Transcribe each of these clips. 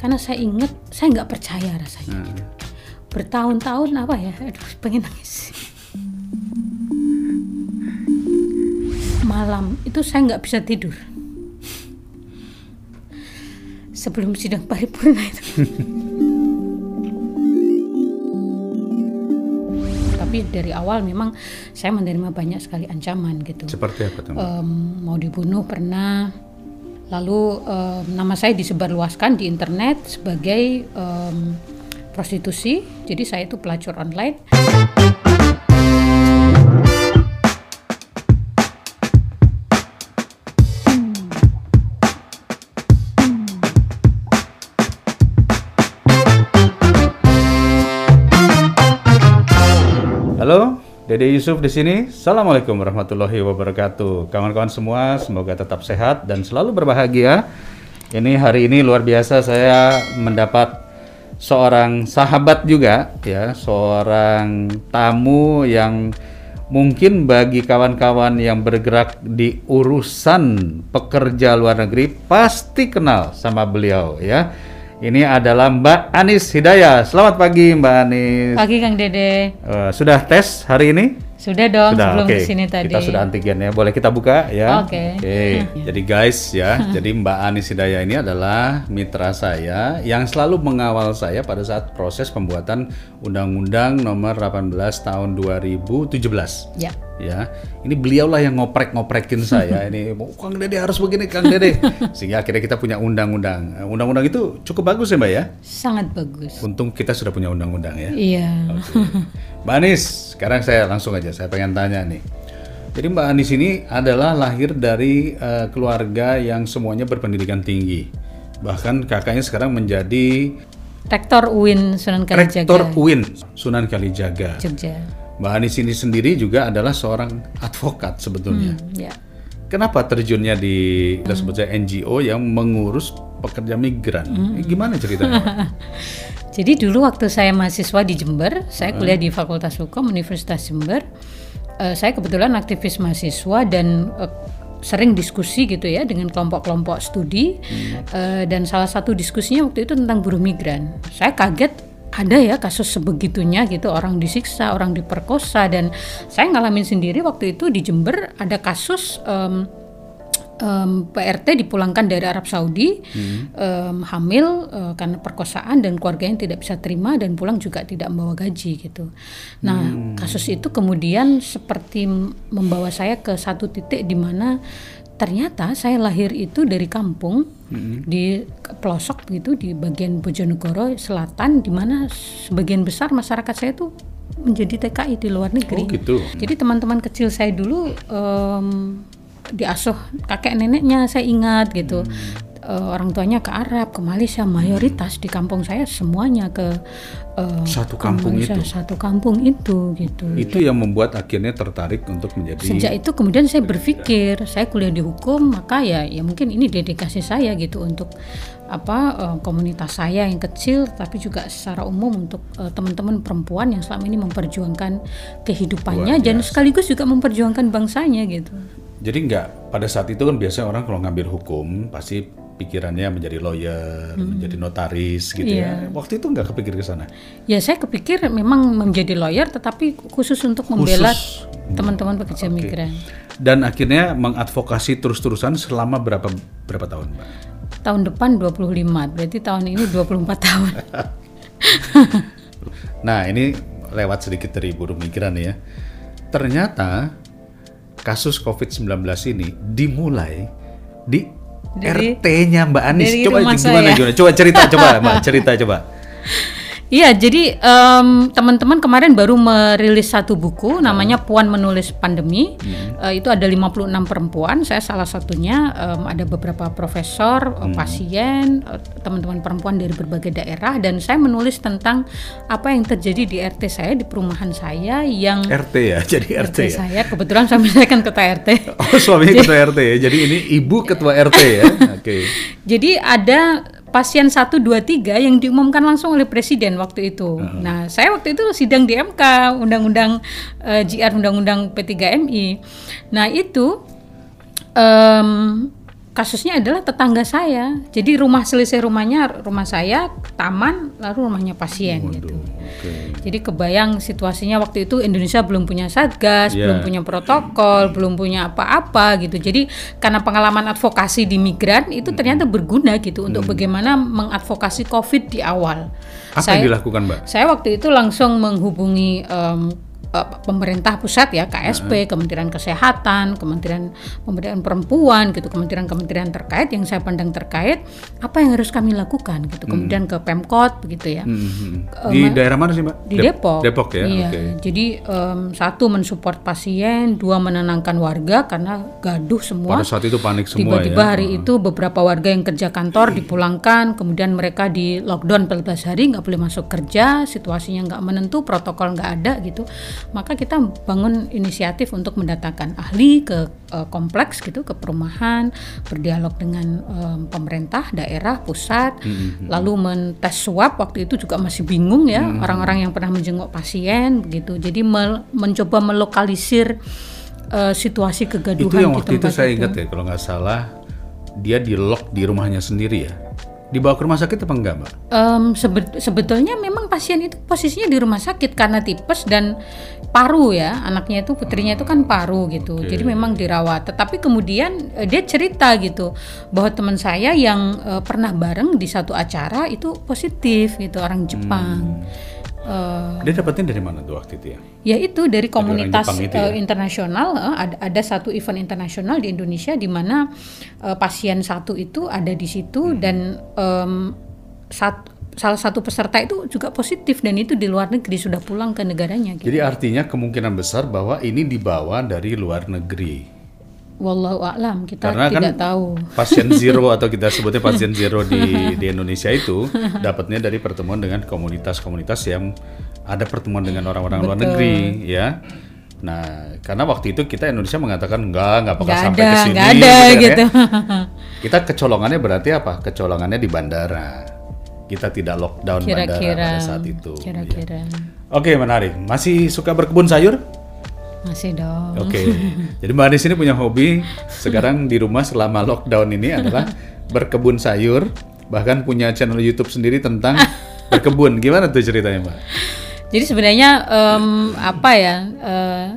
karena saya ingat saya nggak percaya rasanya Hmm. gitu. bertahun-tahun apa ya aduh pengen nangis malam itu saya nggak bisa tidur sebelum sidang paripurna itu tapi dari awal memang saya menerima banyak sekali ancaman gitu Seperti apa? Mbak? Em, mau dibunuh pernah lalu em, nama saya disebarluaskan di internet sebagai em, prostitusi. Jadi saya itu pelacur online Dede Yusuf di sini. Assalamualaikum warahmatullahi wabarakatuh. Kawan-kawan semua, semoga tetap sehat dan selalu berbahagia. Ini hari ini luar biasa saya mendapat seorang sahabat juga ya, seorang tamu yang mungkin bagi kawan-kawan yang bergerak di urusan pekerja luar negeri pasti kenal sama beliau ya. Ini adalah Mbak Anis Hidayah. Selamat pagi Mbak Anis. pagi Kang Dede Eh, sudah tes hari ini? sudah dong sebelum oke. ke sini tadi Kita sudah antigen ya. Boleh kita buka ya? Oke. Jadi guys ya, jadi Mbak Anis Hidayah ini adalah mitra saya yang selalu mengawal saya pada saat proses pembuatan Undang-Undang Nomor 18 Tahun 2017 ya ya ini beliaulah yang ngoprek-ngoprekin saya. Ini "Oh, Kang Dede harus begini Kang Dede. Sehingga akhirnya kita punya undang-undang. Eh, undang-undang itu cukup bagus ya Mbak ya? Sangat bagus. Untung kita sudah punya undang-undang ya. Iya. Oke. Mbak Anis, sekarang saya langsung aja, saya pengen tanya nih. Jadi Mbak Anis ini adalah lahir dari eh, keluarga yang semuanya berpendidikan tinggi. Bahkan kakaknya sekarang menjadi rektor UIN Sunan Kalijaga. Rektor UIN Sunan Kalijaga. Jogja Mbak Anis ini sendiri juga adalah seorang advokat sebetulnya. Hmm, ya Kenapa terjunnya di kita sebut saja NGO yang mengurus pekerja migran? Eh, Gimana ceritanya? Jadi dulu waktu saya mahasiswa di Jember, saya kuliah di Fakultas Hukum Universitas Jember. Eh, saya kebetulan aktivis mahasiswa dan eh, sering diskusi gitu ya dengan kelompok-kelompok studi. Eh, dan salah satu diskusinya waktu itu tentang buruh migran. Saya kaget ada ya kasus sebegitunya gitu orang disiksa, orang diperkosa dan saya ngalamin sendiri waktu itu di Jember ada kasus em, em, PRT dipulangkan dari Arab Saudi em, hamil eh, karena perkosaan dan keluarganya tidak bisa terima dan pulang juga tidak membawa gaji gitu. Nah kasus itu kemudian seperti membawa saya ke satu titik di mana ternyata saya lahir itu dari kampung di ke- pelosok gitu di bagian Bojonegoro Selatan di mana sebagian besar masyarakat saya itu menjadi TKI di luar negeri. Oh gitu. Jadi teman-teman kecil saya dulu em, diasuh kakek neneknya saya ingat gitu. Eh, orang tuanya ke Arab, ke Malaysia, mayoritas di kampung saya semuanya ke eh, Satu ke kampung Malaysia, itu. Satu kampung itu gitu. Itu yang membuat akhirnya tertarik untuk menjadi Sejak itu kemudian saya berpikir, saya kuliah di hukum, maka ya ya mungkin ini dedikasi saya gitu untuk apa eh, komunitas saya yang kecil, tapi juga secara umum untuk eh, teman-teman perempuan yang selama ini memperjuangkan kehidupannya dan sekaligus juga memperjuangkan bangsanya gitu. Jadi nggak pada saat itu kan biasanya orang kalau ngambil hukum pasti pikirannya menjadi lawyer, menjadi notaris gitu ya. Waktu itu nggak kepikir ke sana. Ya saya kepikir memang menjadi lawyer, tetapi khusus untuk membela teman-teman pekerja migran. Dan akhirnya mengadvokasi terus-terusan selama berapa berapa tahun, Mbak? Tahun depan 25, berarti tahun ini 24 tahun. Nah, ini lewat sedikit dari buruh migran ya. Ternyata kasus COVID-19 ini dimulai di RT-nya Mbak Anis. dari Coba rumah gimana saya. gimana? Coba cerita coba, Mbak, cerita coba. Iya, jadi em, teman-teman kemarin baru merilis satu buku namanya Puan Menulis Pandemi. Eh, itu ada 56 perempuan, saya salah satunya. Em, ada beberapa profesor, eh, pasien, eh, teman-teman perempuan dari berbagai daerah dan saya menulis tentang apa yang terjadi di RT saya di perumahan saya yang RT ya, jadi RT, RT ya. saya kebetulan suami saya kan ketua RT. Oh, suaminya ketua RT ya. Jadi ini ibu ketua RT ya. Oke. Jadi ada pasien 1 2 3 yang diumumkan langsung oleh presiden waktu itu. Nah, saya waktu itu sidang di MK undang-undang eh, JR undang-undang P3MI. Nah, itu em, kasusnya adalah tetangga saya. Jadi rumah selisih rumahnya rumah saya, taman, lalu rumahnya pasien gitu. Oke. Jadi kebayang situasinya waktu itu Indonesia belum punya satgas, Iya. belum punya protokol, belum punya apa-apa gitu. Jadi karena pengalaman advokasi di migran itu ternyata berguna gitu untuk bagaimana mengadvokasi COVID di awal. Apa Saya- yang dilakukan, Mbak? Saya waktu itu langsung menghubungi em, eh, pemerintah pusat ya KSP, Kementerian Kesehatan, Kementerian Pemberdayaan Perempuan gitu, kementerian-kementerian terkait yang saya pandang terkait apa yang harus kami lakukan gitu. Kemudian ke Pemkot begitu ya. Hmm, hmm. Di daerah mana sih, Mbak? Di Dep- Depok. Depok ya. Iya. Oke. Jadi em, satu mensupport pasien, dua menenangkan warga karena gaduh semua. Pada saat itu panik semua Tiba-tiba ya. hari itu beberapa warga yang kerja kantor dipulangkan, kemudian mereka di lockdown 14 hari nggak boleh masuk kerja, situasinya nggak menentu, protokol nggak ada gitu. Maka kita bangun inisiatif untuk mendatangkan ahli ke eh, kompleks gitu, ke perumahan, berdialog dengan em, pemerintah daerah, pusat, lalu mentes swab waktu itu juga masih bingung ya orang-orang yang pernah menjenguk pasien begitu. Jadi mel- mencoba melokalisir eh, situasi kegaduhan Itu yang di waktu itu saya ingat ya kalau nggak salah dia di lock di rumahnya sendiri ya. Dibawa ke rumah sakit apa enggak, Mbak? Em, sebe- sebetulnya memang pasien itu posisinya di rumah sakit karena tipes dan paru ya. Anaknya itu putrinya itu kan paru gitu. Jadi memang dirawat. Tetapi kemudian eh, dia cerita gitu bahwa teman saya yang eh, pernah bareng di satu acara itu positif gitu orang Jepang Eh, Dia dapatnya dari mana tuh waktu itu ya? ya itu dari komunitas Jepang itu eh, ya? internasional eh, ada, ada satu event internasional di Indonesia di mana eh, pasien satu itu ada di situ Hmm. dan em, sat- salah satu peserta itu juga positif dan itu di luar negeri sudah pulang ke negaranya gitu. Jadi artinya kemungkinan besar bahwa ini dibawa dari luar negeri. Wallahu a'lam kita Karena kan tidak tahu. pasien zero atau kita sebutnya pasien zero di di Indonesia itu dapatnya dari pertemuan dengan komunitas-komunitas yang ada pertemuan dengan orang-orang luar negeri ya. Nah, karena waktu itu kita Indonesia mengatakan enggak, enggak bakal sampai ada, ke sini. nggak ada ya. gitu. Kita kecolongannya berarti apa? Kecolongannya di bandara. Kita tidak lockdown bandara Kira-kira. pada saat itu. Kira-kira. Oke, menarik. Masih suka berkebun sayur? Masih dong. Oke. Jadi Mbak Anis ini punya hobi sekarang di rumah selama lockdown ini adalah berkebun sayur, bahkan punya channel YouTube sendiri tentang berkebun. Gimana tuh ceritanya, Mbak? Jadi sebenarnya em, apa ya eh,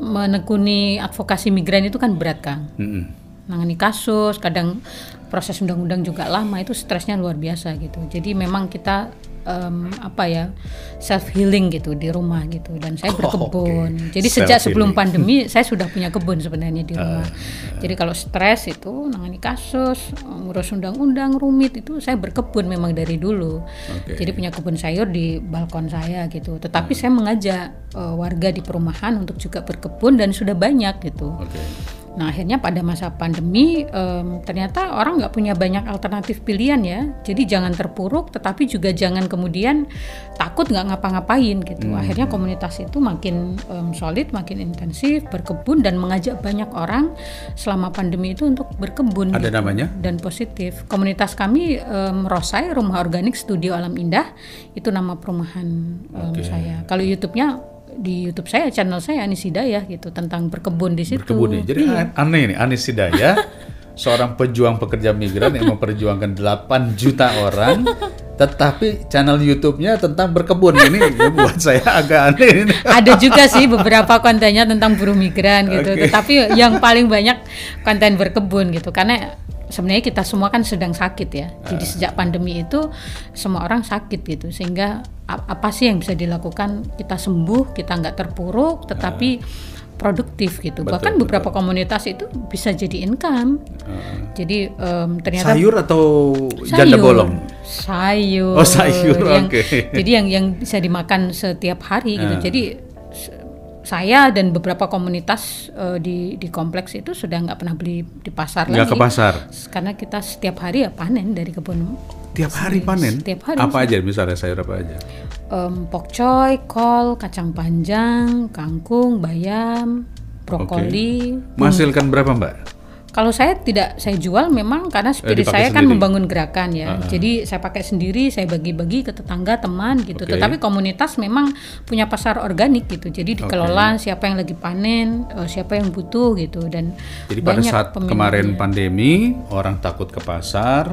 menekuni advokasi migran itu kan berat Kang. Mm-mm. Nangani kasus, kadang proses undang-undang juga lama itu stresnya luar biasa gitu. Jadi memang kita em, apa ya self healing gitu di rumah gitu dan saya Oh, berkebun. oke. Jadi sejak sebelum pandemi saya sudah punya kebun sebenarnya di rumah. Ah, Jadi kalau stres itu nangani kasus, ngurus undang-undang rumit itu saya berkebun memang dari dulu. Oke. Jadi punya kebun sayur di balkon saya gitu. Tetapi saya mengajak eh, warga di perumahan untuk juga berkebun dan sudah banyak gitu. Oke. Nah akhirnya pada masa pandemi em, ternyata orang nggak punya banyak alternatif pilihan ya. Jadi jangan terpuruk, tetapi juga jangan kemudian takut nggak ngapa-ngapain gitu. Akhirnya komunitas itu makin em, solid, makin intensif berkebun dan mengajak banyak orang selama pandemi itu untuk berkebun. Ada gitu. namanya? Dan positif. Komunitas kami em, Rosai Rumah Organik Studio Alam Indah itu nama perumahan em, Oke. saya. Kalau YouTube-nya di YouTube saya channel saya Anis Hidayah gitu tentang berkebun di situ. Berkebun ya. Jadi an- aneh nih, Anis Hidayah, seorang pejuang pekerja migran yang memperjuangkan 8 juta orang, tetapi channel YouTube-nya tentang berkebun ini buat saya agak aneh ini. ada juga sih beberapa kontennya tentang buruh migran gitu Oke. tetapi yang paling banyak konten berkebun gitu karena sebenarnya kita semua kan sedang sakit ya. Jadi sejak pandemi itu semua orang sakit gitu. Sehingga apa sih yang bisa dilakukan? Kita sembuh kita nggak terpuruk tetapi produktif gitu. Betul, bahkan beberapa komunitas itu bisa jadi income. Jadi em, ternyata Sayur atau janda bolong? sayur. Oh, sayur, yang- oke. jadi yang yang bisa dimakan setiap hari gitu. Ah. jadi saya dan beberapa komunitas eh, di di kompleks itu sudah nggak pernah beli di pasar Nggak lagi ke pasar? karena kita setiap hari ya panen dari kebun Tiap hari panen? Setiap hari, Apa aja misalnya sayur apa aja? em, pokcoy, kol, kacang panjang, kangkung, bayam, brokoli. Menghasilkan berapa mbak? Kalau saya tidak saya jual memang karena spirit dipakai saya kan sendiri? membangun gerakan ya. Jadi saya pakai sendiri, saya bagi-bagi ke tetangga, teman gitu. Oke. Tetapi komunitas memang punya pasar organik gitu. Jadi dikelola siapa yang lagi panen, eh, siapa yang butuh gitu dan Jadi pada banyak saat kemarin pandemi, orang takut ke pasar,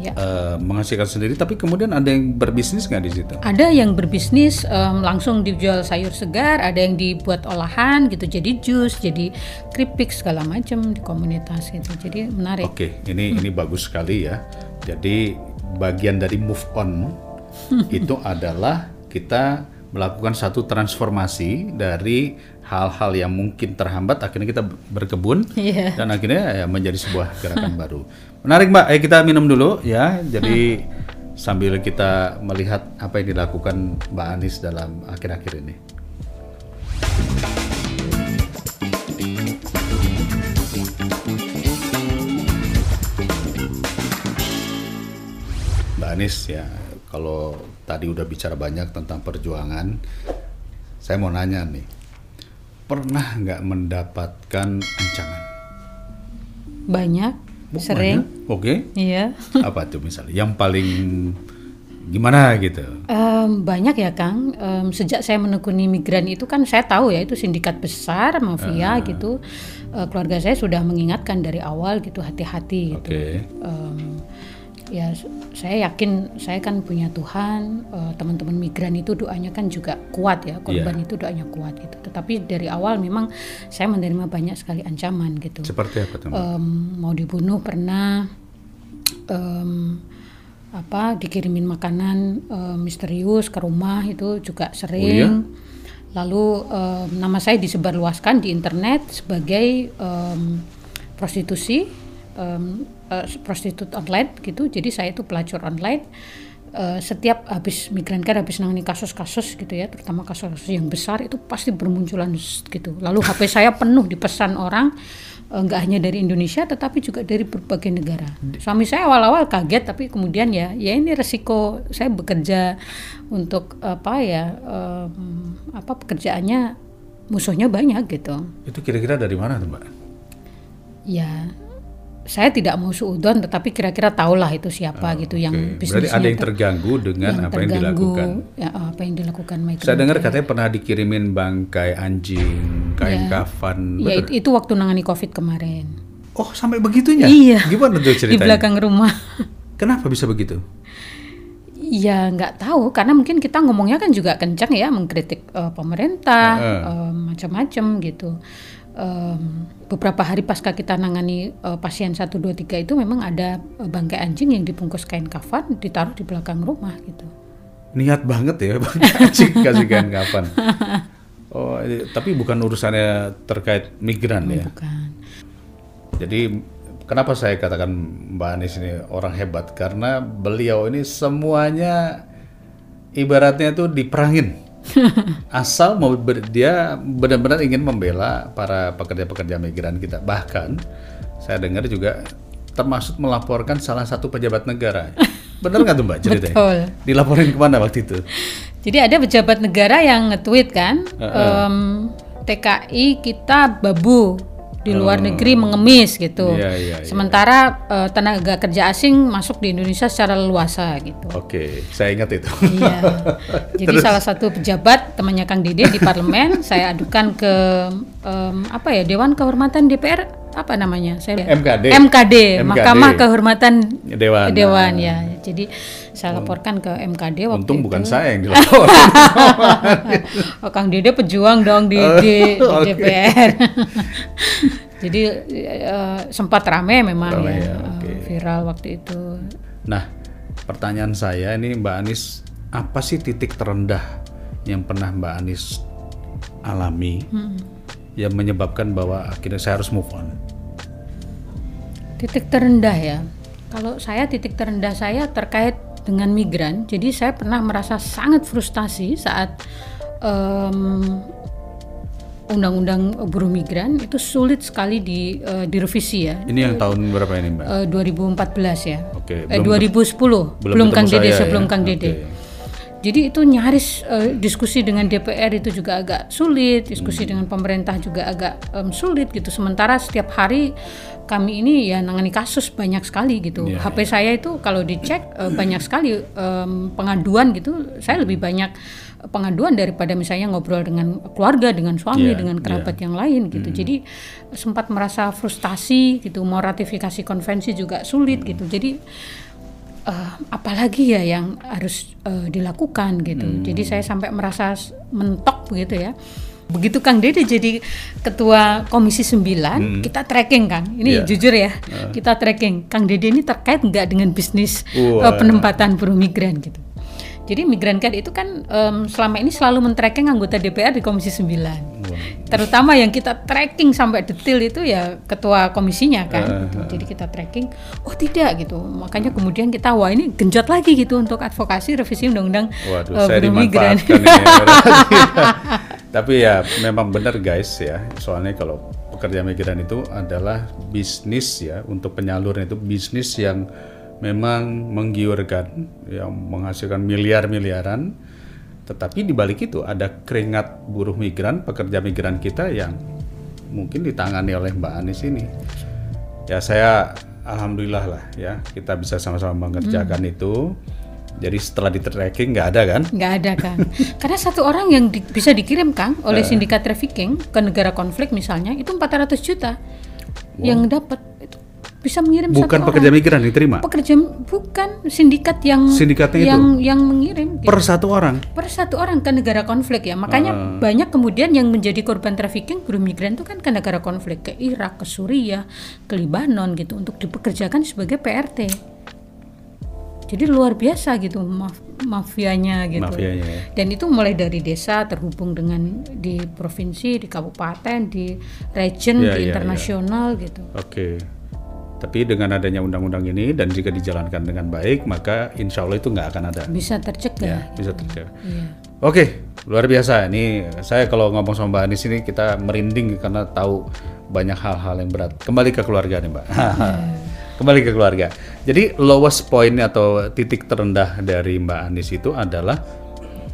Ya. eh, menghasilkan sendiri, tapi kemudian ada yang berbisnis nggak di situ? Ada yang berbisnis em, langsung dijual sayur segar, ada yang dibuat olahan gitu, jadi jus, jadi keripik segala macam di komunitas gitu. Jadi menarik. Oke, ini ini bagus sekali ya. Jadi bagian dari move on itu adalah kita melakukan satu transformasi dari hal-hal yang mungkin terhambat akhirnya kita berkebun Iya. dan akhirnya ya menjadi sebuah gerakan baru. Menarik Mbak, ayo kita minum dulu ya. Jadi sambil kita melihat apa yang dilakukan Mbak Anis dalam akhir-akhir ini. Mbak Anis ya, kalau tadi udah bicara banyak tentang perjuangan, saya mau nanya nih, pernah nggak mendapatkan ancaman? Banyak, Oh, sering. Oke. Iya. Apa tuh misalnya? Yang paling gimana gitu? Em, banyak ya Kang. Em, sejak saya menekuni migran itu kan saya tahu ya itu sindikat besar mafia gitu. Eh, keluarga saya sudah mengingatkan dari awal gitu hati-hati gitu. Oke. Em, ya saya yakin saya kan punya Tuhan. eh, teman-teman migran itu doanya kan juga kuat ya. Korban itu doanya kuat gitu. Tetapi dari awal memang saya menerima banyak sekali ancaman gitu. Seperti apa? Mbak? Em, mau dibunuh pernah em, apa dikirimin makanan em, misterius ke rumah itu juga sering lalu em, nama saya disebarluaskan di internet sebagai em, prostitusi em, eh, prostitut online gitu. Jadi saya itu pelacur online Eh, setiap habis migran care habis nangani kasus-kasus gitu ya terutama kasus-kasus yang besar itu pasti bermunculan gitu. Lalu HP saya penuh dipesan orang eh, nggak hanya dari Indonesia tetapi juga dari berbagai negara. Suami saya awal-awal kaget tapi kemudian ya ya ini resiko saya bekerja untuk apa ya em, apa pekerjaannya musuhnya banyak gitu. Itu kira-kira dari mana tuh Mbak? ya saya tidak mau suudon tetapi kira-kira tahulah itu siapa gitu yang Oh, Oke. Berarti bisnisnya ada yang ter- terganggu dengan yang apa yang terganggu, dilakukan. ya, apa yang dilakukan migrant Saya dengar katanya pernah dikirimin bangkai anjing, kain kafan. ya betul? itu, itu waktu nangani covid kemarin Oh sampai begitunya? Iya. Gimana tuh di ceritanya? belakang rumah Kenapa bisa begitu? ya nggak tahu karena mungkin kita ngomongnya kan juga kencang ya mengkritik eh, pemerintah Heeh. eh, macam-macam gitu Em, beberapa hari pasca kita nangani eh, pasien 1 2 3 itu memang ada bangkai anjing yang dibungkus kain kafan ditaruh di belakang rumah gitu Niat banget ya bangkai anjing kasih kain kafan. Oh, ini- tapi bukan urusannya terkait migran ya. bukan Jadi kenapa saya katakan Mbak Anies ini orang hebat karena beliau ini semuanya ibaratnya tuh diperangin. Asal mau ber- dia benar-benar ingin membela para pekerja-pekerja migran kita. Bahkan saya dengar juga termasuk melaporkan salah satu pejabat negara. Benar nggak tuh Mbak ceritanya? Betul. Dilaporin ke mana waktu itu? Jadi ada pejabat negara yang nge-tweet kan, em, TKI kita babu di luar negeri mengemis gitu. Oh. Iya, iya. Sementara eh, tenaga kerja asing masuk di Indonesia secara leluasa gitu. Oke, saya ingat itu. Iya. Jadi salah satu pejabat temannya Kang Dede di parlemen saya adukan ke em, apa ya Dewan Kehormatan DPR apa namanya? Saya MKD. MKD, MKD. Mahkamah Kehormatan Dewan. Dewan ya. Jadi saya laporkan ke MKD waktu Untung itu. bukan saya yang dilapor. Oh, Kang Dede pejuang dong di, di, di. DPR. Jadi eh, sempat rame memang Rame ya, ya, eh, oke. viral waktu itu. Nah, pertanyaan saya ini Mbak Anis, apa sih titik terendah yang pernah Mbak Anis alami yang menyebabkan bahwa akhirnya saya harus move on? Titik terendah ya. Kalau saya titik terendah saya terkait dengan migran. Jadi saya pernah merasa sangat frustasi saat em, undang-undang buruh migran itu sulit sekali di eh, direvisi ya. Ini yang tahun berapa ini Mbak? Eh, 2014 ya. Oke, Eh, belum- 2010 belum, belum Kang Dede saya sebelum ya. Kang Dede. Oke. Jadi itu nyaris eh, diskusi dengan DPR itu juga agak sulit, diskusi Hmm. dengan pemerintah juga agak em, sulit gitu. Sementara setiap hari kami ini ya nangani kasus banyak sekali gitu. Iya, HP saya itu kalau dicek eh, banyak sekali em, pengaduan gitu. Saya lebih banyak pengaduan daripada misalnya ngobrol dengan keluarga, dengan suami, Iya, dengan kerabat yang lain gitu. Jadi sempat merasa frustasi gitu. Mau ratifikasi konvensi juga sulit gitu. Jadi eh, apalagi ya yang harus eh, dilakukan gitu. Hmm. Jadi saya sampai merasa mentok begitu ya. Begitu Kang Dede jadi ketua Komisi 9, kita tracking Kang. Ini Hmm. Iya. jujur ya, kita tracking. Kang Dede ini terkait nggak dengan bisnis eh, penempatan buruh migran gitu. Jadi migran care itu kan em, selama ini selalu men-tracking anggota DPR di Komisi 9 terutama yang kita tracking sampai detail itu ya ketua komisinya kan gitu. jadi kita tracking oh tidak gitu makanya kemudian kita wah ini genjot lagi gitu untuk advokasi revisi undang-undang Waduh, saya buruh migran Tapi ya memang benar guys ya, soalnya kalau pekerja migran itu adalah bisnis ya untuk penyalurnya itu bisnis yang memang menggiurkan, yang menghasilkan miliar-miliaran. Tetapi di balik itu ada keringat buruh migran, pekerja migran kita yang mungkin ditangani oleh Mbak Anies ini. Ya saya alhamdulillah lah ya kita bisa sama-sama mengerjakan itu. Jadi setelah di tracking nggak ada kan? nggak ada kan karena satu orang yang di- bisa dikirim Kang Eh. oleh sindikat trafficking ke negara konflik misalnya itu 400 juta yang dapat itu bisa mengirim Bukan satu pekerja orang. migran yang diterima. pekerja bukan sindikat yang Sindikatnya itu? yang yang mengirim gitu. Per satu orang. per satu orang ke negara konflik ya makanya Ah. banyak kemudian yang menjadi korban trafficking buruh migran itu kan ke negara konflik ke Irak ke Suriah ke Libanon gitu untuk dipekerjakan sebagai PRT jadi luar biasa gitu maf- mafianya gitu Mafianya ya. dan itu mulai dari desa terhubung dengan di provinsi di kabupaten di region Ya, di ya, internasional gitu Oke. Tapi dengan adanya undang-undang ini dan jika dijalankan dengan baik, maka insya Allah itu nggak akan ada. bisa tercegah Ya, bisa terjadi. Iya. Oke, luar biasa. Ini saya kalau ngomong sama Mbak Anies ini kita merinding karena tahu banyak hal-hal yang berat. Kembali ke keluarga nih Mbak. Kembali ke keluarga. Jadi lowest point atau titik terendah dari Mbak Anies itu adalah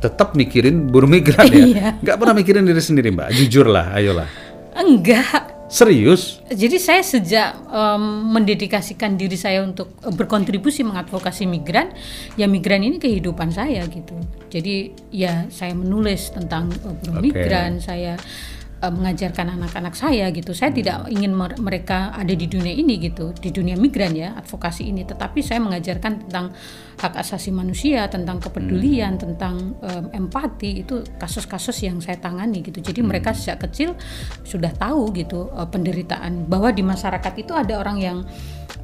tetap mikirin buruh migran ya. Iya. Nggak pernah mikirin diri sendiri Mbak. Jujur lah, ayolah. enggak Serius? Jadi saya sejak em, mendedikasikan diri saya untuk berkontribusi mengadvokasi migran, ya migran ini kehidupan saya gitu. Jadi ya saya menulis tentang buruh Oke. migran, saya eh, mengajarkan anak-anak saya gitu. Saya tidak ingin mer- mereka ada di dunia ini gitu, di dunia migran ya, advokasi ini. Tetapi saya mengajarkan tentang hak asasi manusia, tentang kepedulian, tentang em, empati itu kasus-kasus yang saya tangani gitu. Jadi mereka sejak kecil sudah tahu gitu eh, penderitaan bahwa di masyarakat itu ada orang yang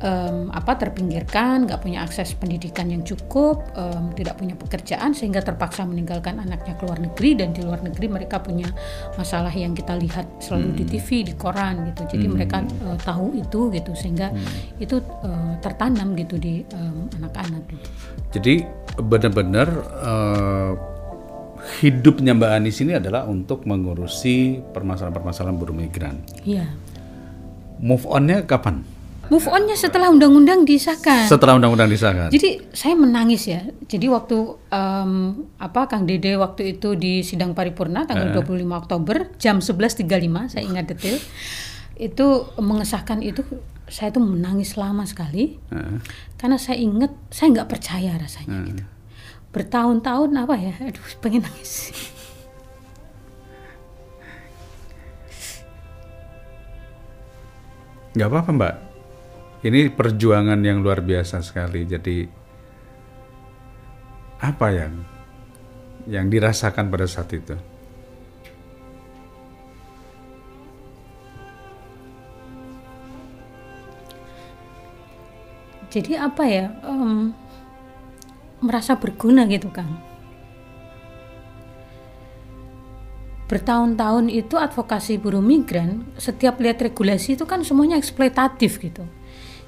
em, apa terpinggirkan, nggak punya akses pendidikan yang cukup, em, tidak punya pekerjaan sehingga terpaksa meninggalkan anaknya ke luar negeri dan di luar negeri mereka punya masalah yang kita lihat selalu di TV, di koran gitu. Jadi mereka eh, tahu itu gitu sehingga itu eh, tertanam gitu di em, anak-anak gitu. Jadi benar-benar eh, hidupnya Mbak Anies ini adalah untuk mengurusi permasalahan-permasalahan buruh migran. Iya. Move on-nya kapan? Move on-nya setelah undang-undang disahkan. Setelah undang-undang disahkan. Jadi saya menangis ya. Jadi waktu em, apa Kang Dede waktu itu di sidang paripurna tanggal 25 Oktober jam 11.35 saya ingat detail. Itu mengesahkan itu saya tuh menangis lama sekali Heeh. karena saya ingat saya nggak percaya rasanya gitu. Bertahun-tahun apa ya? Aduh pengen nangis. Nggak apa-apa Mbak. Ini perjuangan yang luar biasa sekali. Jadi apa yang yang dirasakan pada saat itu? Jadi apa ya? em, merasa berguna gitu Kang. Bertahun-tahun itu advokasi buruh migran, setiap lihat regulasi itu kan semuanya eksploitatif gitu.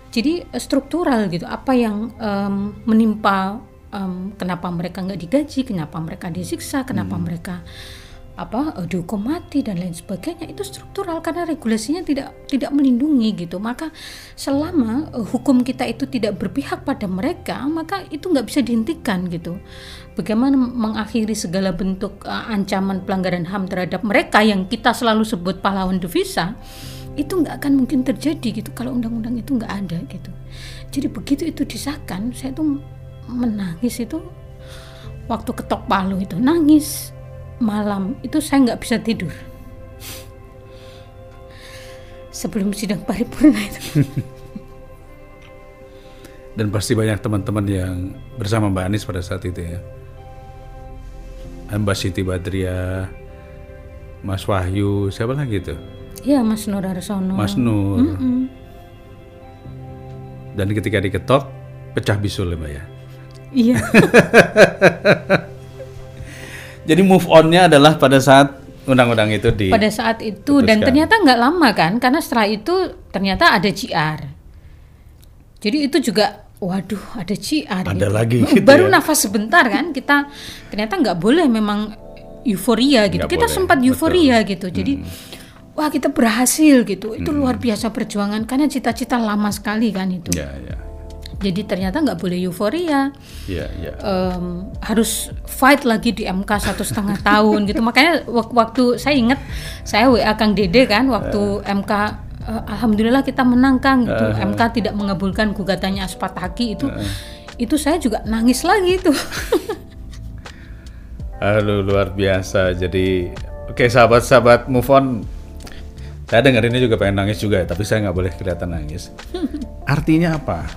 Jadi eh, struktural gitu, apa yang em, menimpa, em, kenapa mereka nggak digaji, kenapa mereka disiksa, kenapa mereka apa eh, dihukum mati dan lain sebagainya itu struktural karena regulasinya tidak tidak melindungi gitu. Maka selama eh, hukum kita itu tidak berpihak pada mereka maka itu nggak bisa dihentikan gitu. Bagaimana mengakhiri segala bentuk eh, ancaman pelanggaran ham terhadap mereka yang kita selalu sebut pahlawan devisa itu nggak akan mungkin terjadi gitu kalau undang-undang itu nggak ada gitu jadi begitu itu disahkan saya tuh menangis itu waktu ketok palu itu nangis malam itu saya nggak bisa tidur sebelum sidang paripurna itu Dan pasti banyak teman-teman yang bersama Mbak Anies pada saat itu ya. Mbak Siti Badria, Mas Wahyu, siapa lagi itu? Iya Mas Nur Arsono Mas Nur. Dan ketika diketok, pecah bisul ya Mbak ya. iya Jadi move on-nya adalah pada saat undang-undang itu di pada saat itu dan Putuskan. ternyata nggak lama kan karena setelah itu ternyata ada CR jadi itu juga waduh ada CR Ada gitu. lagi gitu baru ya. nafas sebentar kan kita ternyata nggak boleh memang euforia gitu Nggak kita boleh, sempat euforia gitu jadi wah kita berhasil gitu itu Hmm. luar biasa perjuangan karena cita-cita lama sekali kan itu Ya, ya. jadi ternyata nggak boleh euforia Ya, ya. em, harus fight lagi di MK satu setengah tahun gitu makanya wak- waktu saya ingat saya WA Kang Dede kan waktu MK eh, alhamdulillah kita menang Kang gitu MK tidak mengabulkan gugatannya Aspataki itu itu saya juga nangis lagi itu Aduh, luar biasa. Jadi, oke sahabat-sahabat move on. Saya dengerinnya juga pengen nangis juga, ya, tapi saya nggak boleh kelihatan nangis. Artinya apa?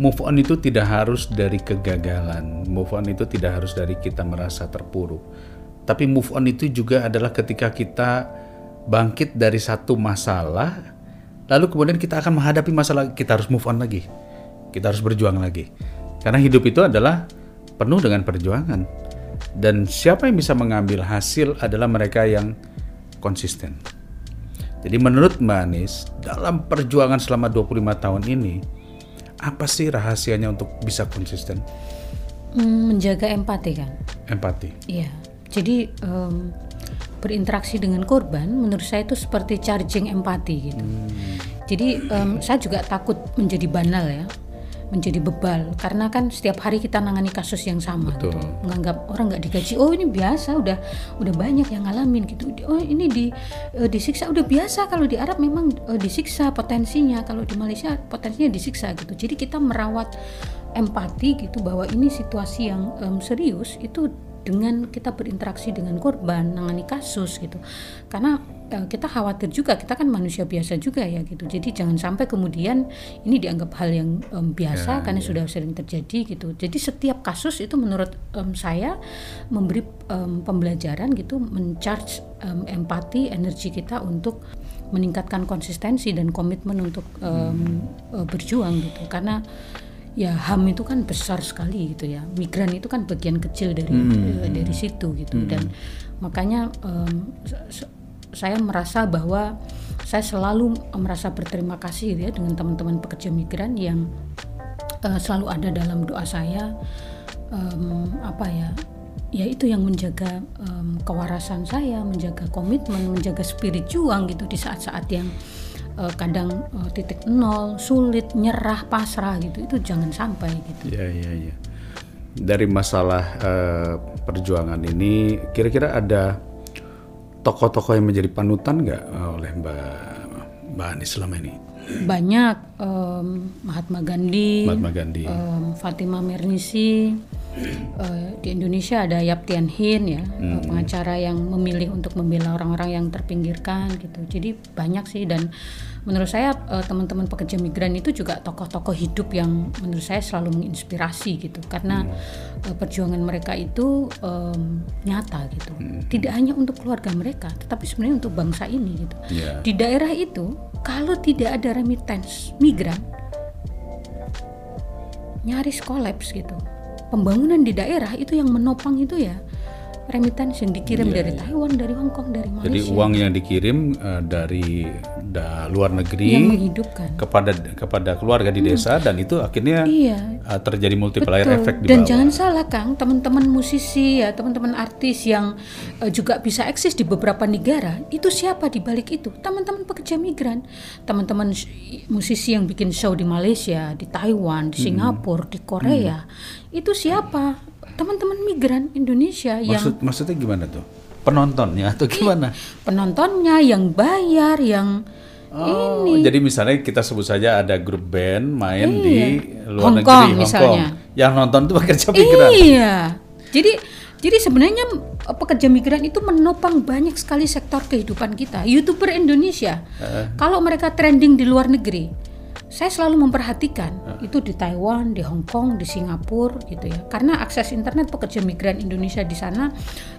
Move on itu tidak harus dari kegagalan. Move on itu tidak harus dari kita merasa terpuruk. Tapi move on itu juga adalah ketika kita bangkit dari satu masalah, lalu kemudian kita akan menghadapi masalah, kita harus move on lagi. Kita harus berjuang lagi. Karena hidup itu adalah penuh dengan perjuangan. Dan siapa yang bisa mengambil hasil adalah mereka yang konsisten. Jadi menurut Mbak Anies, dalam perjuangan selama 25 tahun ini, apa sih rahasianya untuk bisa konsisten? Hmm, menjaga empati kan Empati. Iya, jadi em, berinteraksi dengan korban menurut saya itu seperti charging empati gitu. Jadi em, saya juga takut menjadi banal ya, menjadi bebal karena kan setiap hari kita nangani kasus yang sama Betul. gitu. Menganggap orang nggak digaji, oh ini biasa, udah udah banyak yang ngalamin gitu. Oh ini di eh, disiksa udah biasa kalau di Arab memang eh, disiksa potensinya, kalau di Malaysia potensinya disiksa gitu. Jadi kita merawat empati gitu bahwa ini situasi yang em, serius itu dengan kita berinteraksi dengan korban, nangani kasus gitu. Karena kita khawatir juga, kita kan manusia biasa juga ya gitu. Jadi jangan sampai kemudian ini dianggap hal yang em, biasa karena sudah sering terjadi gitu. Jadi setiap kasus itu menurut em, saya memberi em, pembelajaran gitu, mencharge em, empati, energi kita untuk meningkatkan konsistensi dan komitmen untuk em, eh, berjuang gitu. Karena ya HAM itu kan besar sekali gitu ya migran itu kan bagian kecil dari eh, dari situ gitu dan makanya se- saya merasa bahwa saya selalu merasa berterima kasih ya dengan teman-teman pekerja migran yang eh, selalu ada dalam doa saya. Em, apa ya? Ya itu yang menjaga em, kewarasan saya menjaga komitmen menjaga spirit juang gitu di saat-saat yang eh, kadang eh, titik nol sulit nyerah pasrah gitu. Itu jangan sampai gitu. Ya, ya, ya. Dari masalah eh, perjuangan ini, kira-kira ada tokoh-tokoh yang menjadi panutan nggak eh, oleh Mbak Mbak Anies selama ini? banyak em, Mahatma Gandhi Mahatma Gandhi. em, Fatima Mernisi eh, di Indonesia ada Yap Tian Hin ya eh, pengacara yang memilih untuk membela orang-orang yang terpinggirkan gitu. Jadi banyak sih dan menurut saya eh, teman-teman pekerja migran itu juga tokoh-tokoh hidup yang menurut saya selalu menginspirasi gitu. Karena eh, perjuangan mereka itu em, nyata gitu. Tidak hanya untuk keluarga mereka tetapi sebenarnya untuk bangsa ini gitu. Ya. di daerah itu kalau tidak ada remittance migran nyaris kolaps gitu. Pembangunan di daerah itu yang menopang itu ya remittance yang dikirim dari Taiwan, dari Hong Kong, dari Malaysia Jadi uang yang dikirim eh, dari da- luar yang negeri menghidupkan. kepada kepada keluarga di desa dan itu akhirnya Iya. eh, terjadi multiplier Betul. effect di Dan bawah. jangan salah Kang, teman-teman musisi ya, teman-teman artis yang eh, juga bisa eksis di beberapa negara, itu siapa di balik itu? Teman-teman pekerja migran, teman-teman musisi yang bikin show di Malaysia, di Taiwan, di Singapura, di Korea, itu siapa? Teman-teman migran Indonesia yang Maksud maksudnya gimana tuh? Penontonnya atau gimana? penontonnya yang bayar, yang Oh, jadi misalnya kita sebut saja ada grup band main di luar Hong negeri, Kong Hong misalnya. Kong. Yang nonton itu pekerja migran. Iya. Jadi jadi sebenarnya pekerja migran itu menopang banyak sekali sektor kehidupan kita. YouTuber Indonesia, kalau mereka trending di luar negeri, saya selalu memperhatikan itu di Taiwan, di Hong Kong, di Singapura gitu ya. Karena akses internet pekerja migran Indonesia di sana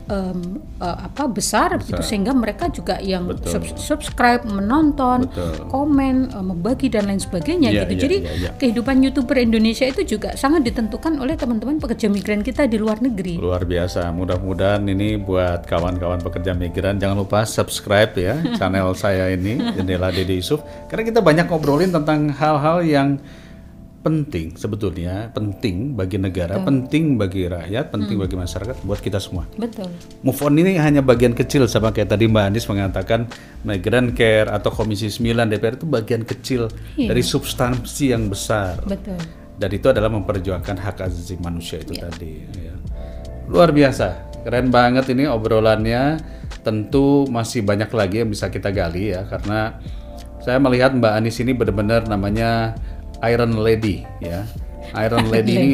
em, eh, apa besar, gitu sehingga mereka juga yang sub- subscribe, menonton, Betul. komen, eh, membagi dan lain sebagainya Iya, gitu. iya, Jadi iya, iya. kehidupan youtuber Indonesia itu juga sangat ditentukan oleh teman-teman pekerja migran kita di luar negeri. Luar biasa. Mudah-mudahan ini buat kawan-kawan pekerja migran jangan lupa subscribe ya channel saya ini Jendela Dede Yusuf karena kita banyak ngobrolin tentang hal-hal yang penting sebetulnya penting bagi negara, penting bagi rakyat, penting bagi masyarakat buat kita semua. Betul. Move on ini hanya bagian kecil sama kayak tadi Mbak Anies mengatakan Migrant Care atau Komisi 9 DPR itu bagian kecil dari substansi yang besar. Betul. Dan itu adalah memperjuangkan hak asasi manusia itu tadi. ya. Luar biasa, keren banget ini obrolannya. Tentu masih banyak lagi yang bisa kita gali ya, karena saya melihat Mbak Anies ini benar-benar namanya Iron Lady ya. Iron Lady ini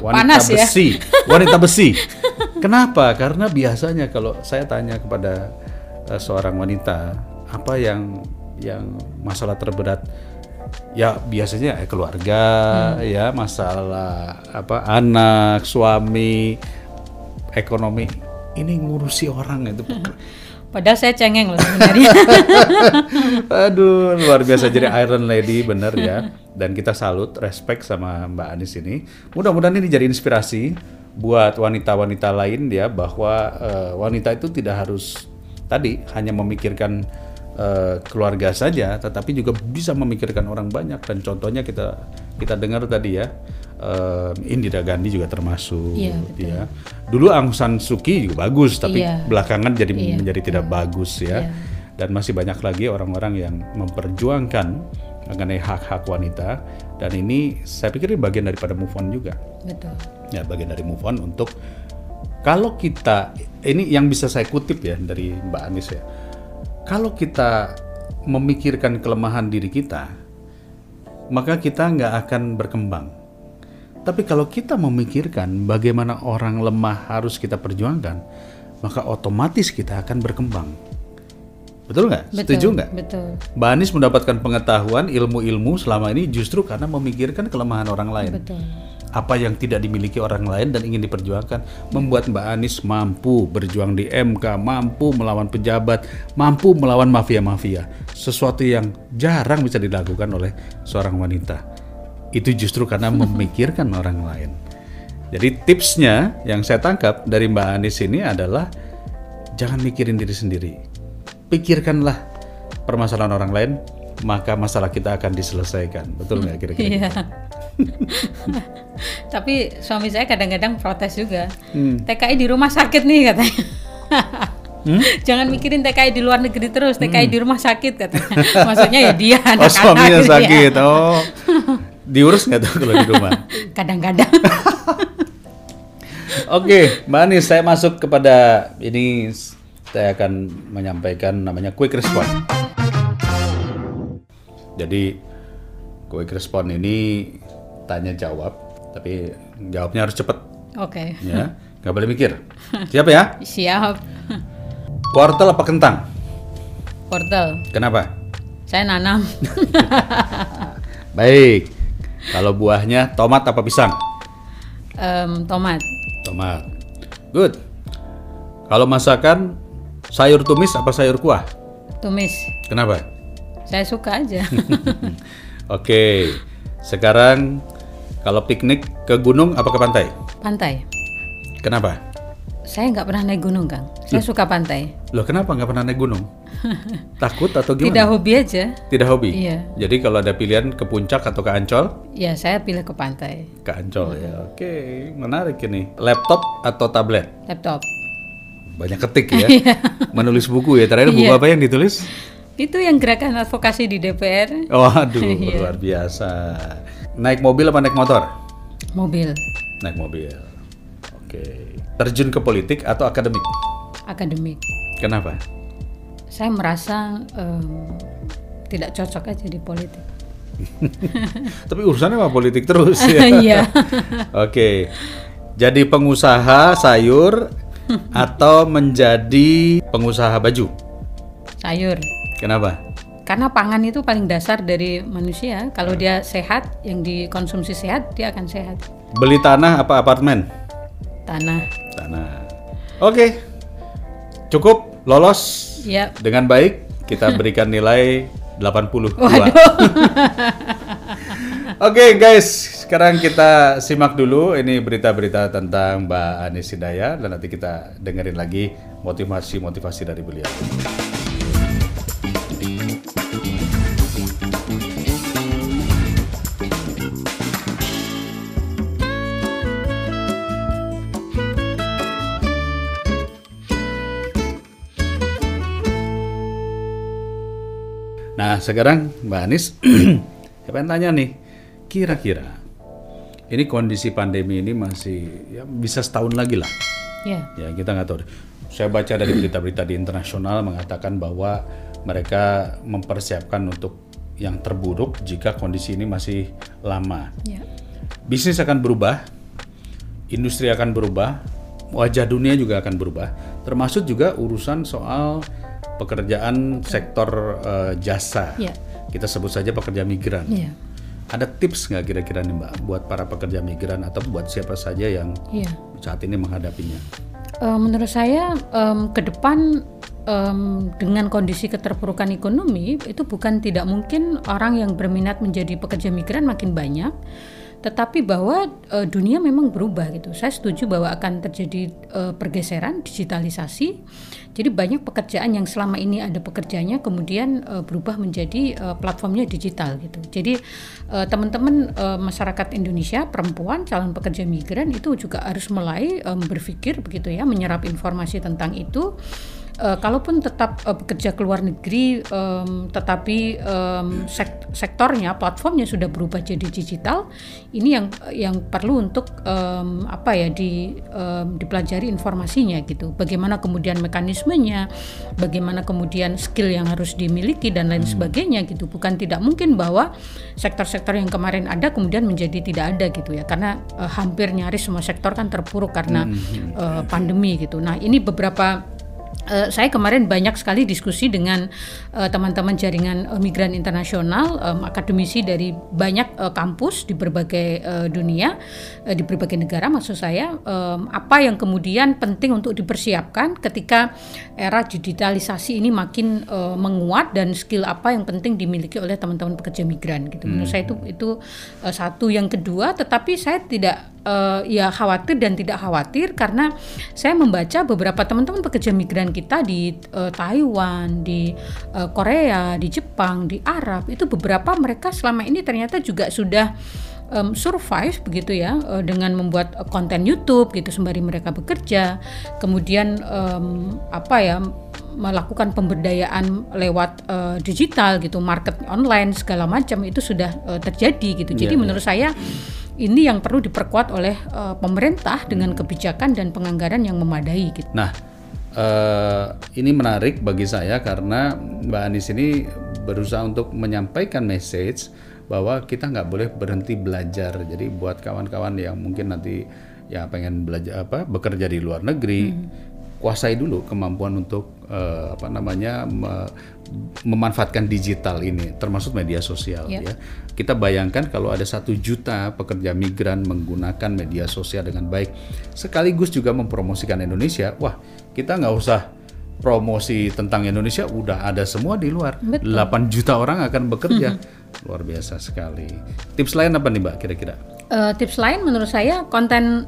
wanita Panas ya. besi, wanita besi. Kenapa? Karena biasanya kalau saya tanya kepada eh, seorang wanita apa yang yang masalah terberat ya biasanya eh, keluarga ya masalah apa anak suami ekonomi ini ngurusi orang itu Padahal saya cengeng loh sebenarnya. aduh luar biasa jadi Iron Lady bener ya dan kita salut respect sama Mbak Anis ini mudah-mudahan ini jadi inspirasi buat wanita-wanita lain ya bahwa eh, wanita itu tidak harus tadi hanya memikirkan eh, keluarga saja tetapi juga bisa memikirkan orang banyak dan contohnya kita kita dengar tadi ya eh, Indira Gandhi juga termasuk Iya, betul. ya dulu Aung San Suu Kyi juga bagus tapi Iya. belakangan jadi Iya, menjadi tidak bagus ya Iya. dan masih banyak lagi orang-orang yang memperjuangkan mengenai hak-hak wanita. Dan ini saya pikir ini bagian daripada move on juga. Betul. ya bagian dari move on untuk kalau kita ini yang bisa saya kutip ya dari Mbak Anis ya. Kalau kita memikirkan kelemahan diri kita maka kita nggak akan berkembang. Tapi kalau kita memikirkan bagaimana orang lemah harus kita perjuangkan maka otomatis kita akan berkembang betul nggak setuju nggak Betul. Mbak Anies mendapatkan pengetahuan ilmu-ilmu selama ini justru karena memikirkan kelemahan orang lain Betul. apa yang tidak dimiliki orang lain dan ingin diperjuangkan membuat Mbak Anies mampu berjuang di MK, mampu melawan pejabat, mampu melawan mafia-mafia. Sesuatu yang jarang bisa dilakukan oleh seorang wanita. Itu justru karena memikirkan orang lain. Jadi tipsnya yang saya tangkap dari Mbak Anies ini adalah jangan mikirin diri sendiri. Pikirkanlah permasalahan orang lain, maka masalah kita akan diselesaikan. Betul nggak kira-kira? Iya. Tapi suami saya kadang-kadang protes juga. Hmm. TKI di rumah sakit nih katanya. Jangan mikirin TKI di luar negeri terus, TKI di rumah sakit katanya. Maksudnya ya dia Hmm. Oh anak-anak suaminya gitu ya. sakit. Oh diurus nggak tuh kalau di rumah? Kadang-kadang. Oke, Mbak Anis, saya masuk kepada ini saya akan menyampaikan namanya quick response. Jadi quick response ini tanya jawab, tapi jawabnya harus cepet Oke. ya, nggak boleh mikir. Siap ya? Siap. Wortel apa kentang? Wortel. Kenapa? Saya nanam. Baik. Kalau buahnya tomat apa pisang? Em, tomat. Tomat. Good. Kalau masakan sayur tumis apa sayur kuah? Tumis. Kenapa? Saya suka aja. Oke. Sekarang kalau piknik ke gunung apa ke pantai? pantai. Kenapa? Saya nggak pernah naik gunung, Kang. Saya suka pantai. Loh kenapa nggak pernah naik gunung? Takut atau Tidak gimana? hobi aja. Tidak hobi. Iya. Jadi kalau ada pilihan ke puncak atau ke Ancol, Ya, saya pilih ke pantai. ke Ancol ya. Oke, menarik ini. Laptop atau tablet? Laptop. Banyak ketik ya. Menulis buku ya. Terakhir buku Iya. apa yang ditulis? Itu yang gerakan advokasi di DPR. Waduh, Iya. luar biasa. Naik mobil apa naik motor? Mobil. Naik mobil. Oke. Terjun ke politik atau akademik? Akademik. Kenapa? Saya merasa em, tidak cocok aja di politik. Tapi urusannya mah politik terus ya. Iya. Oke. Jadi pengusaha sayur atau menjadi pengusaha baju? Sayur. Kenapa? Karena pangan itu paling dasar dari manusia. Kalau dia sehat, yang dikonsumsi sehat, dia akan sehat. Beli tanah apa apartemen? Tanah. Tanah. Oke. Cukup lolos Ya. dengan baik. Kita berikan nilai 82. Oke guys, sekarang kita simak dulu ini berita-berita tentang Mbak Anis Hidayah dan nanti kita dengerin lagi motivasi-motivasi dari beliau. Nah sekarang Mbak Anis, saya pengen tanya nih, kira-kira ini kondisi pandemi ini masih ya bisa setahun lagi lah. Ya. Ya kita nggak tahu. Saya baca dari berita-berita di internasional mengatakan bahwa mereka mempersiapkan untuk yang terburuk jika kondisi ini masih lama. Ya. Bisnis akan berubah, industri akan berubah, wajah dunia juga akan berubah, termasuk juga urusan soal pekerjaan sektor eh, jasa. Ya. Kita sebut saja pekerja migran. Ya. Ada tips nggak kira-kira nih Mbak buat para pekerja migran atau buat siapa saja yang Ya. saat ini menghadapinya? Eh, menurut saya em, ke depan em, dengan kondisi keterpurukan ekonomi itu bukan tidak mungkin orang yang berminat menjadi pekerja migran makin banyak, tetapi bahwa eh, dunia memang berubah gitu. Saya setuju bahwa akan terjadi eh, pergeseran digitalisasi. Jadi banyak pekerjaan yang selama ini ada pekerjanya kemudian eh, berubah menjadi eh, platformnya digital gitu. Jadi eh, teman-teman eh, masyarakat Indonesia perempuan calon pekerja migran itu juga harus mulai em, berpikir begitu ya menyerap informasi tentang itu. Eh, kalaupun tetap eh, bekerja ke luar negeri, em, tetapi em, sek- sektornya, platformnya sudah berubah jadi digital, ini yang yang perlu untuk em, apa ya di em, dipelajari informasinya gitu. Bagaimana kemudian mekanismenya, bagaimana kemudian skill yang harus dimiliki dan lain sebagainya gitu. Bukan tidak mungkin bahwa sektor-sektor yang kemarin ada kemudian menjadi tidak ada gitu ya, karena eh, hampir nyaris semua sektor kan terpuruk karena eh, pandemi gitu. Nah ini beberapa Eh, saya kemarin banyak sekali diskusi dengan eh, teman-teman jaringan eh, migran internasional, em, akademisi dari banyak eh, kampus di berbagai eh, dunia, eh, di berbagai negara. Maksud saya, em, apa yang kemudian penting untuk dipersiapkan ketika era digitalisasi ini makin eh, menguat dan skill apa yang penting dimiliki oleh teman-teman pekerja migran gitu. Menurut saya itu itu eh, satu. Yang kedua, tetapi saya tidak eh, ya khawatir dan tidak khawatir karena saya membaca beberapa teman-teman pekerja migran kita di eh, Taiwan, di eh, Korea, di Jepang, di Arab itu beberapa mereka selama ini ternyata juga sudah em, survive begitu ya eh, dengan membuat konten YouTube gitu sembari mereka bekerja, kemudian em, apa ya melakukan pemberdayaan lewat eh, digital gitu, market online segala macam itu sudah eh, terjadi gitu. Jadi Iya, menurut saya ini yang perlu diperkuat oleh eh, pemerintah dengan kebijakan dan penganggaran yang memadai gitu. Nah, eh, ini menarik bagi saya karena Mbak Anis ini berusaha untuk menyampaikan message bahwa kita nggak boleh berhenti belajar. Jadi buat kawan-kawan yang mungkin nanti ya pengen belajar apa bekerja di luar negeri, kuasai dulu kemampuan untuk eh, apa namanya me- memanfaatkan digital ini, termasuk media sosial Ya. ya. Kita bayangkan kalau ada satu juta pekerja migran menggunakan media sosial dengan baik, sekaligus juga mempromosikan Indonesia. Wah, kita nggak usah promosi tentang Indonesia, udah ada semua di luar. Betul. 8 juta orang akan bekerja, luar biasa sekali. Tips lain apa nih Mbak kira-kira? Eh, tips lain menurut saya konten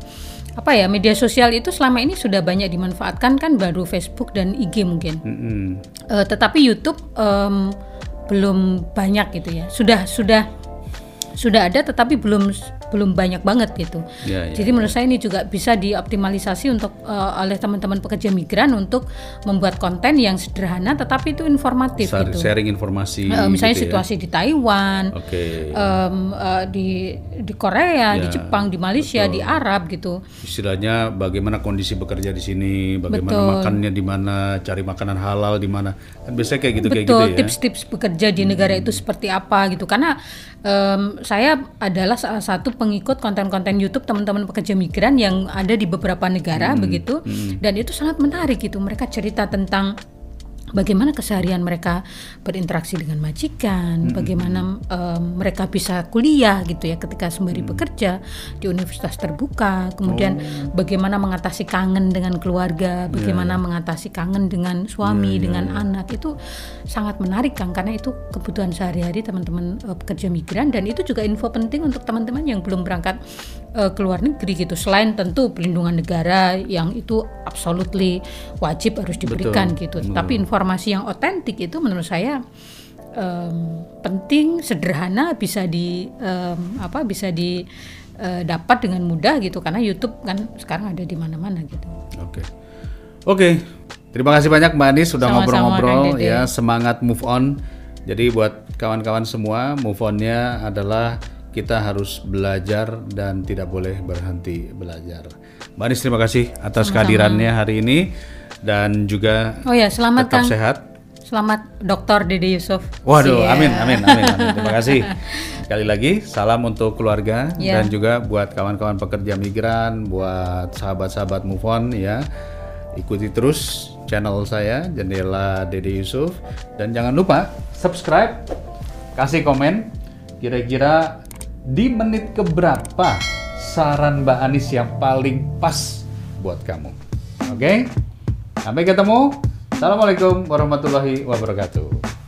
apa ya media sosial itu selama ini sudah banyak dimanfaatkan kan baru Facebook dan IG mungkin. Mm-mm. Eh, tetapi YouTube em, belum banyak gitu ya. Sudah sudah sudah ada tetapi belum belum banyak banget gitu. Ya, ya, Jadi menurut saya ini juga bisa dioptimalisasi untuk eh, oleh teman-teman pekerja migran untuk membuat konten yang sederhana tetapi itu informatif Share- gitu. sharing informasi Eh, misalnya gitu ya. situasi di Taiwan, Oke. em, eh, di di Korea, di Ya, Jepang, di Malaysia, di Arab gitu. istilahnya bagaimana kondisi bekerja di sini, bagaimana Betul. makannya di mana, cari makanan halal di mana. Kan biasanya kayak gitu kayak gitu Betul, ya. tips-tips bekerja di negara itu seperti apa gitu. Karena em, saya adalah salah satu pengikut konten-konten YouTube teman-teman pekerja migran yang ada di beberapa negara Hmm, begitu, dan itu sangat menarik gitu. Mereka cerita tentang bagaimana keseharian mereka berinteraksi dengan Hmm, majikan, bagaimana em, mereka bisa kuliah gitu ya ketika sembari Hmm. bekerja di universitas terbuka, kemudian Oh. bagaimana mengatasi kangen dengan keluarga, bagaimana mengatasi kangen dengan Iya, suami, dengan anak? Itu sangat menarik Kang karena itu kebutuhan sehari-hari teman-teman eh, pekerja migran. Dan itu juga info penting untuk teman-teman yang belum berangkat eh, ke luar negeri gitu. Selain tentu pelindungan negara yang itu absolutely wajib harus diberikan gitu. Tapi informasi yang otentik itu menurut saya em, penting, sederhana, bisa di em, apa bisa di eh, dapat dengan mudah gitu karena YouTube kan sekarang ada di mana-mana gitu. Oke. Oke. Terima kasih banyak Mbak Anis sudah ngobrol-ngobrol ya. Semangat move on. Jadi buat kawan-kawan semua, move on-nya adalah kita harus belajar dan tidak boleh berhenti belajar. Mbak Anis terima kasih atas kehadirannya hari ini dan juga Oh ya, selamat tetap Kang. sehat. Selamat Dr. Dede Yusuf. Waduh, Iya. amin, amin, amin, amin. Terima kasih. Sekali lagi, salam untuk keluarga Iya. dan juga buat kawan-kawan pekerja migran, buat sahabat-sahabat move on ya. Ikuti terus channel saya Jendela Dede Yusuf dan jangan lupa subscribe, kasih komen kira-kira di menit keberapa saran Mbak Anis yang paling pas buat kamu. Oke? Sampai ketemu. Assalamualaikum warahmatullahi wabarakatuh.